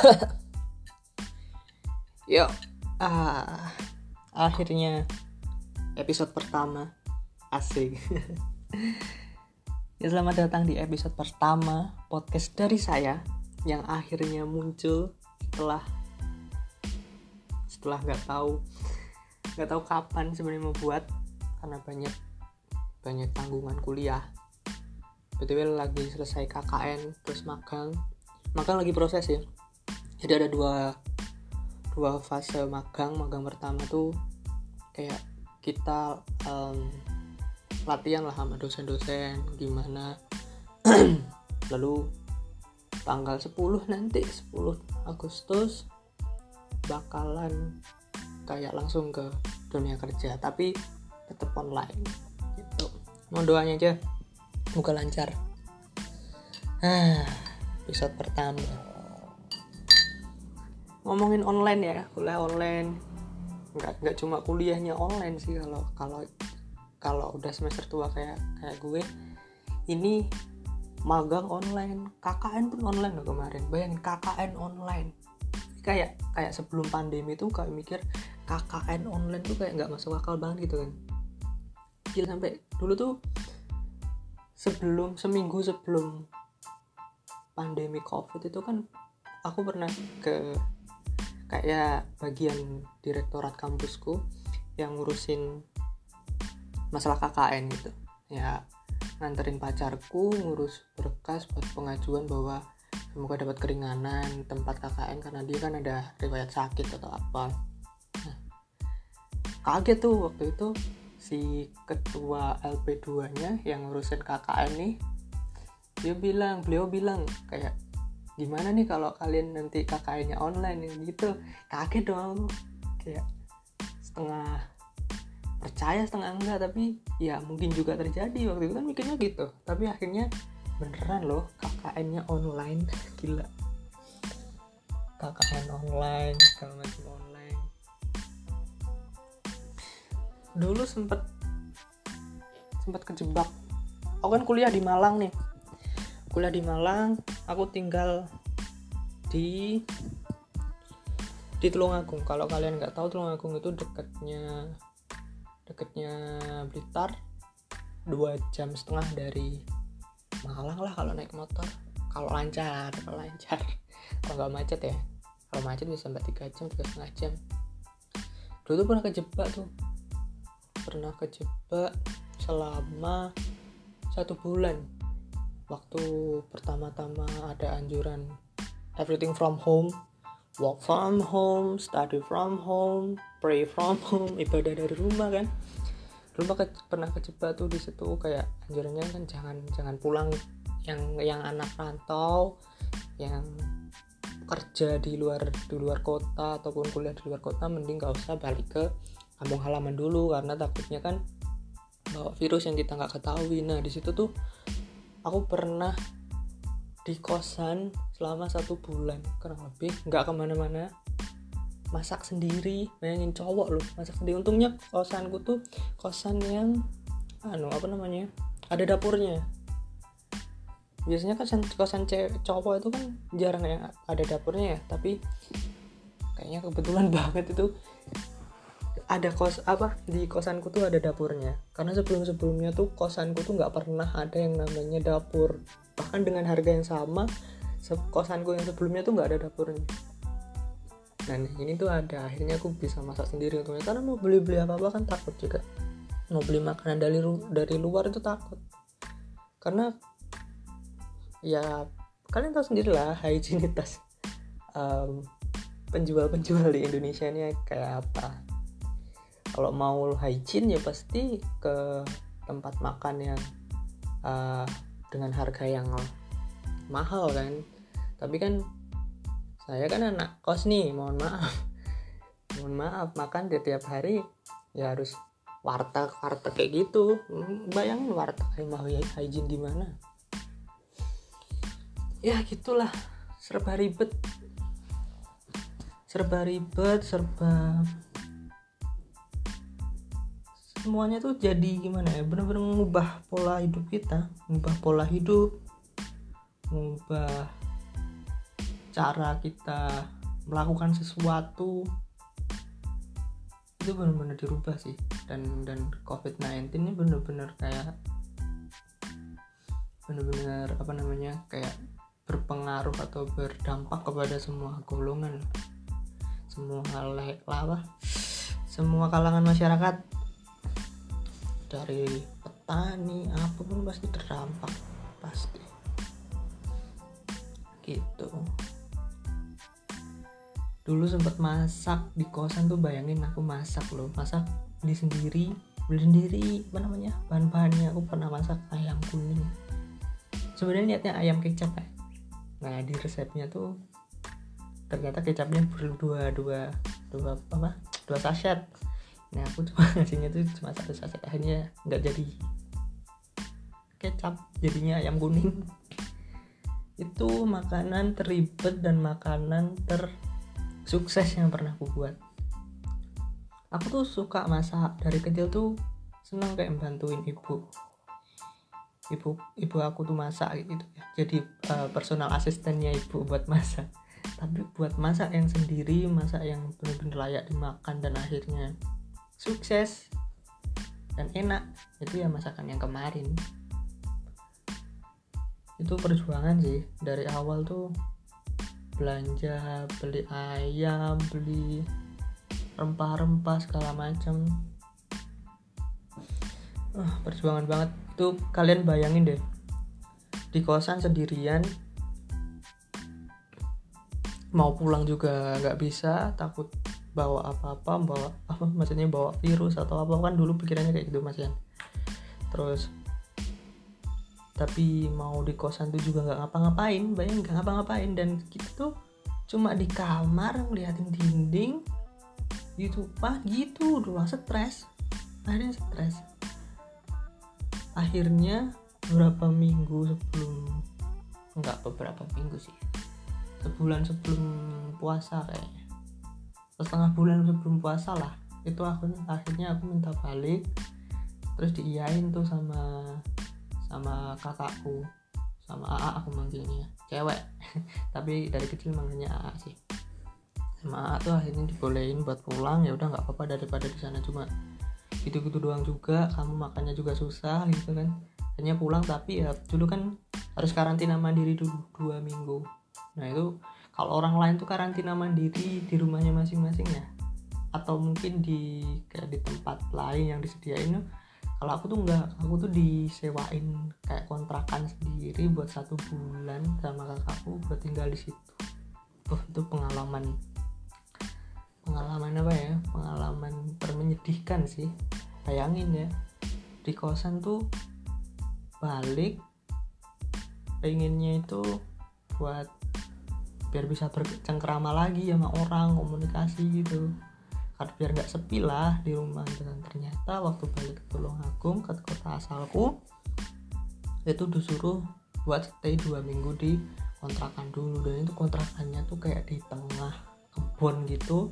Yuk, ah, akhirnya episode pertama asik. ya selamat datang di episode pertama podcast dari saya yang akhirnya muncul setelah setelah nggak tahu nggak tahu kapan sebenarnya mau buat karena banyak banyak tanggungan kuliah. Betul lagi selesai KKN terus magang magang lagi proses ya jadi ada dua dua fase magang. Magang pertama tuh kayak kita um, latihan lah sama dosen-dosen gimana. Lalu tanggal 10 nanti 10 Agustus bakalan kayak langsung ke dunia kerja tapi tetap online gitu. Mau doanya aja semoga lancar. Ah episode pertama ngomongin online ya kuliah online. Nggak nggak cuma kuliahnya online sih kalau kalau kalau udah semester tua kayak kayak gue ini magang online. KKN pun online loh kemarin. Bayangin KKN online. Kayak kayak sebelum pandemi tuh kayak mikir KKN online tuh kayak nggak masuk akal banget gitu kan. Gila sampai dulu tuh sebelum seminggu sebelum pandemi covid itu kan aku pernah ke kayak bagian direktorat kampusku yang ngurusin masalah KKN gitu. Ya nganterin pacarku ngurus berkas buat pengajuan bahwa semoga dapat keringanan tempat KKN karena dia kan ada riwayat sakit atau apa. Nah, kaget tuh waktu itu si ketua LP2 nya yang ngurusin KKN nih. Dia bilang beliau bilang kayak gimana nih kalau kalian nanti KKN-nya online gitu. Kaget dong. Kayak setengah percaya setengah enggak. Tapi ya mungkin juga terjadi. Waktu itu kan mikirnya gitu. Tapi akhirnya beneran loh KKN-nya online. Gila. KKN online segala macam online. Dulu sempet sempet kejebak. Aku kan kuliah di Malang nih kuliah di Malang aku tinggal di di Tulungagung. Kalau kalian nggak tahu Tulungagung itu dekatnya dekatnya Blitar. Dua jam setengah dari Malang lah kalau naik motor. Kalau lancar kalau lancar. Kalau nggak macet ya. Kalau macet bisa sampai tiga jam tiga setengah jam. Dulu tuh pernah kejebak tuh. Pernah kejebak selama satu bulan waktu pertama-tama ada anjuran everything from home work from home study from home pray from home ibadah dari rumah kan? Rumah ke, pernah kejebak tuh di situ kayak anjurannya kan jangan jangan pulang yang yang anak rantau yang kerja di luar di luar kota ataupun kuliah di luar kota mending gak usah balik ke kampung halaman dulu karena takutnya kan bawa virus yang kita nggak ketahui. Nah di situ tuh aku pernah di kosan selama satu bulan kurang lebih. Nggak ke mana-mana. Masak sendiri. Bayangin cowok loh masak sendiri. Untungnya kosanku tuh kosan yang anu apa namanya ada dapurnya. Biasanya kosan kosan cewek cowok itu kan jarang yang ada dapurnya ya. Tapi kayaknya kebetulan banget itu ada kos apa di kosanku tuh ada dapurnya. Karena sebelum sebelumnya tuh kosanku tuh nggak pernah ada yang namanya dapur. Bahkan dengan harga yang sama kosanku yang sebelumnya tuh nggak ada dapurnya. Nah ini tuh ada akhirnya aku bisa masak sendiri untungnya karena mau beli beli apa apa kan takut juga. Mau beli makanan dari dari luar itu takut. Karena ya kalian tahu sendiri lah higienitas um, penjual-penjual di Indonesia ini kayak apa kalau mau hygiene ya pasti ke tempat makan yang uh, dengan harga yang mahal kan. Tapi kan saya kan anak kos nih mohon maaf. Mohon maaf makan di tiap hari ya harus warteg warteg kayak gitu. Bayangin warteg mau hygiene gimana? Ya gitulah serba ribet. Serba ribet serba semuanya tuh jadi gimana ya benar-benar mengubah pola hidup kita mengubah pola hidup mengubah cara kita melakukan sesuatu. Itu benar-benar dirubah sih. Dan dan COVID-19 ini benar-benar kayak benar-benar apa namanya kayak berpengaruh atau berdampak kepada semua golongan semua hal apa semua kalangan masyarakat dari petani apa pun pasti terdampak pasti. Gitu. Dulu sempat masak di kosan tuh bayangin aku masak loh masak beli sendiri beli sendiri apa namanya bahan-bahannya aku pernah masak ayam kuning. Sebenarnya niatnya ayam kecap ya nah di resepnya tuh ternyata kecapnya berdua dua dua apa dua sachet nah aku cuma ngasihnya tuh cuma satu sachet akhirnya nggak jadi kecap jadinya ayam kuning. Itu makanan teribet dan makanan ter sukses yang pernah aku buat. Aku tuh suka masak. Dari kecil tuh senang kayak bantuin ibu. Ibu ibu aku tuh masak gitu. Ya jadi uh, personal asistennya ibu buat masak. Tapi buat masak yang sendiri masak yang benar-benar layak dimakan dan akhirnya sukses dan enak. Itu ya masakan yang kemarin. Itu perjuangan sih. Dari awal tuh belanja beli ayam beli rempah-rempah segala macam uh, perjuangan banget. Itu kalian bayangin deh. Di kosan sendirian. Mau pulang juga nggak bisa takut bawa apa-apa bawa apa maksudnya bawa virus atau apa kan dulu pikirannya kayak gitu mas Yan terus tapi mau di kosan tuh juga nggak ngapa-ngapain bayang nggak ngapa-ngapain. Dan kita tuh cuma di kamar ngeliatin dinding gitu pak gitu. Doang stres. Akhirnya stres. Akhirnya beberapa minggu sebelum nggak beberapa minggu sih sebulan sebelum puasa kayaknya setengah bulan sebelum puasa lah. Itu aku akhirnya aku minta balik terus diiyain tuh sama sama kakakku sama AA aku manggilnya. Cewek. Tapi dari kecil manggilnya AA sih. Sama AA tuh akhirnya dibolehin buat pulang ya udah nggak apa-apa daripada di sana. Cuma gitu-gitu doang juga kamu makannya juga susah gitu kan. Hanya pulang tapi ya dulu kan harus karantina mandiri dulu dua minggu. Nah itu kalau orang lain tuh karantina mandiri di rumahnya masing-masing ya. Atau mungkin di kayak di tempat lain yang disediain kalau aku tuh enggak aku tuh disewain kayak kontrakan sendiri buat satu bulan sama kakakku buat tinggal di situ. Oh, itu pengalaman pengalaman apa ya? Pengalaman termenyedihkan sih. Bayangin ya di kosan tuh balik pengennya itu buat biar bisa bercengkrama lagi sama orang komunikasi gitu. Karena biar nggak sepi lah di rumah. Dan ternyata waktu balik ke Tulungagung ke kota asalku itu disuruh buat stay dua minggu di kontrakan dulu. Dan itu kontrakannya tuh kayak di tengah kebun gitu.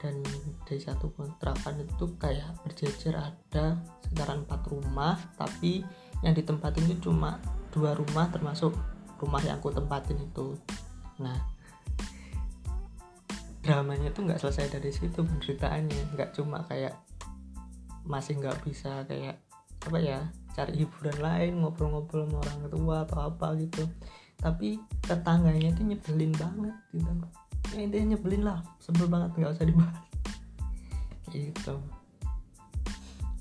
Dan di satu kontrakan itu kayak berjejer ada sekitaran empat rumah. Tapi yang ditempatin itu cuma dua rumah termasuk rumah yang aku tempatin itu nah dramanya tuh nggak selesai dari situ penderitaannya nggak cuma kayak masih nggak bisa kayak apa ya cari hiburan lain ngobrol-ngobrol sama orang tua atau apa gitu. Tapi tetangganya itu nyebelin banget gitu. Ya intinya nyebelin lah sebel banget nggak usah dibahas. Gitu.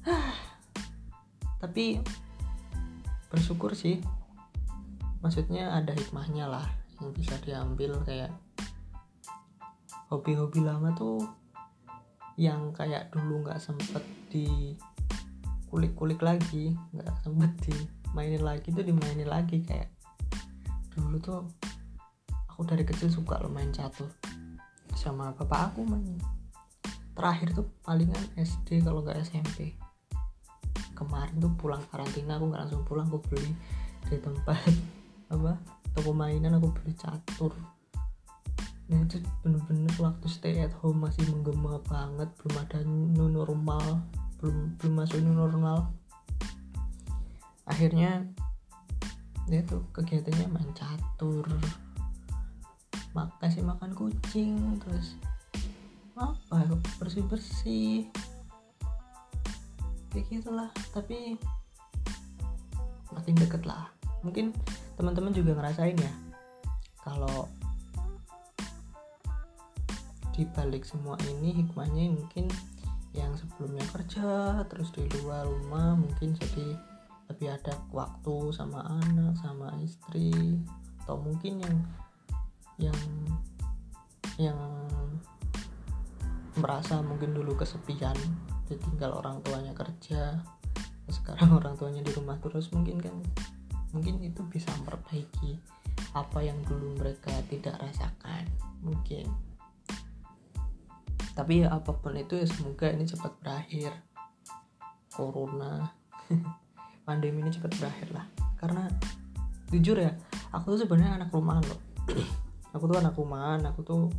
Tapi bersyukur sih. Maksudnya ada hikmahnya lah yang bisa diambil kayak hobi-hobi lama tuh yang kayak dulu nggak sempet di kulik-kulik lagi nggak sempet dimainin lagi tuh dimainin lagi kayak dulu tuh aku dari kecil suka lo main catur sama bapak aku main. Terakhir tuh palingan SD kalau nggak SMP kemarin tuh pulang karantina aku nggak langsung pulang aku beli di tempat apa toko mainan aku beli catur. Nah itu bener-bener waktu stay at home masih menggema banget belum ada new normal belum belum masuk new normal. Akhirnya ya tuh kegiatannya main catur. Mak kasih makan kucing terus apa bersih bersih kayak gitulah tapi makin deket lah. Mungkin teman-teman juga ngerasain ya kalau di balik semua ini hikmahnya mungkin yang sebelumnya kerja terus di luar rumah mungkin jadi lebih ada waktu sama anak sama istri atau mungkin yang yang yang merasa mungkin dulu kesepian ditinggal orang tuanya kerja sekarang orang tuanya di rumah terus mungkin kan mungkin itu bisa memperbaiki apa yang dulu mereka tidak rasakan mungkin. Tapi ya apa pun itu ya semoga ini cepat berakhir. Corona. Pandemi ini cepat berakhir lah. Karena jujur ya aku tuh sebenarnya anak rumahan loh. Aku tuh anak rumahan aku tuh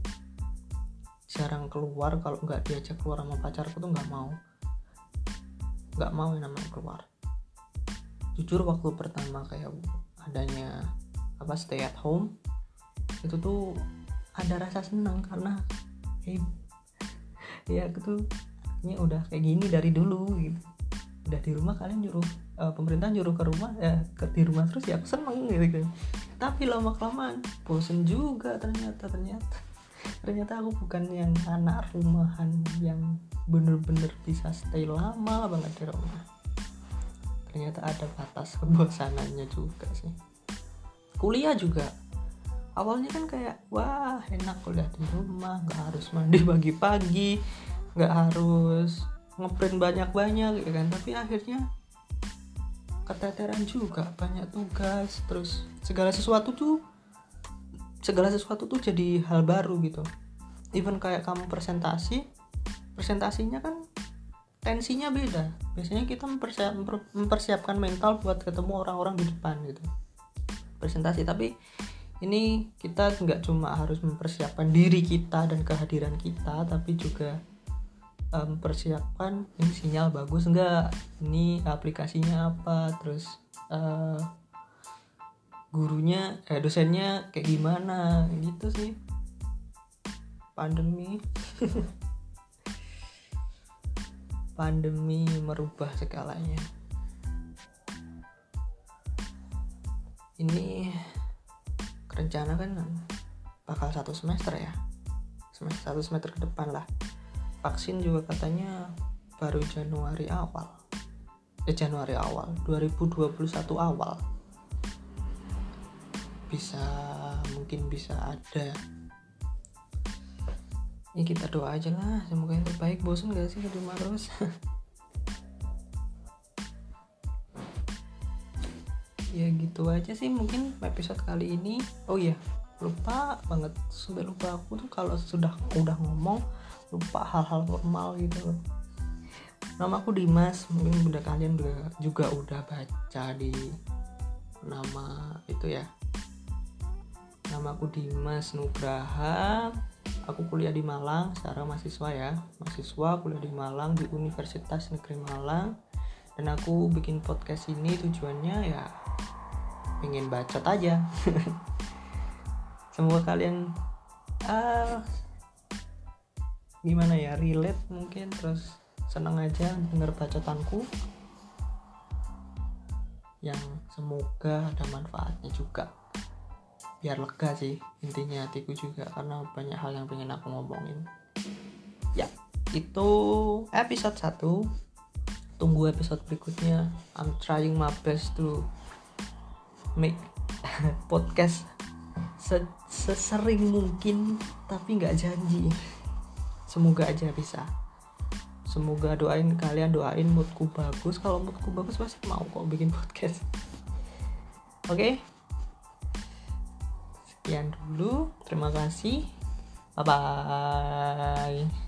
jarang keluar. Kalau nggak diajak keluar sama pacarku tuh nggak mau. Nggak mau yang namanya keluar jujur waktu pertama kayak adanya apa stay at home itu tuh ada rasa senang karena hey, ya aku tuh ini udah kayak gini dari dulu gitu. Udah di rumah kalian nyuruh uh, pemerintah nyuruh ke rumah ya ke di rumah terus ya aku seneng gitu tapi lama kelamaan bosen juga ternyata ternyata ternyata aku bukan yang anak rumahan yang bener-bener bisa stay lama banget di rumah ternyata ada batas kebosanannya juga sih. Kuliah juga. Awalnya kan kayak wah enak kuliah di rumah nggak harus mandi pagi-pagi nggak harus ngeprint banyak-banyak gitu kan. Tapi akhirnya keteteran juga banyak tugas terus segala sesuatu tuh segala sesuatu tuh jadi hal baru gitu. Even kayak kamu presentasi presentasinya kan tensinya beda. Biasanya kita mempersiap, mempersiapkan mental buat ketemu orang-orang di depan gitu. Presentasi. Tapi ini kita nggak cuma harus mempersiapkan diri kita dan kehadiran kita tapi juga um, mempersiapkan ini sinyal bagus enggak ini aplikasinya apa? Terus uh, gurunya eh dosennya kayak gimana? Gitu sih. Pandemi pandemi merubah segalanya. Ini rencana kan bakal satu semester ya. Semester satu semester ke depan lah. Vaksin juga katanya baru Januari awal. Eh Januari awal. 2021 awal. Bisa mungkin bisa ada ya kita doa aja lah semoga yang terbaik. Bosan gak sih rumah terus? Ya gitu aja sih mungkin episode kali ini. Oh iya lupa banget sudah lupa aku tuh kalau sudah udah ngomong lupa hal-hal normal gitu nama aku Dimas mungkin udah kalian juga, juga udah baca di nama itu ya. Nama aku Dimas Nugraha aku kuliah di Malang sekarang mahasiswa ya. Mahasiswa kuliah di Malang di Universitas Negeri Malang. Dan aku bikin podcast ini tujuannya ya pengen bacot aja. Semoga kalian uh, gimana ya relate mungkin terus senang aja denger bacotanku. Yang semoga ada manfaatnya juga biar lega sih intinya hatiku juga karena banyak hal yang pengen aku ngomongin. Ya itu episode 1 tunggu episode berikutnya. I'm trying my best to make podcast sesering mungkin tapi nggak janji. Semoga aja bisa. Semoga doain kalian doain moodku bagus. Kalau moodku bagus pasti mau kok bikin podcast. Oke? okay? Sekian dulu. Terima kasih. Bye bye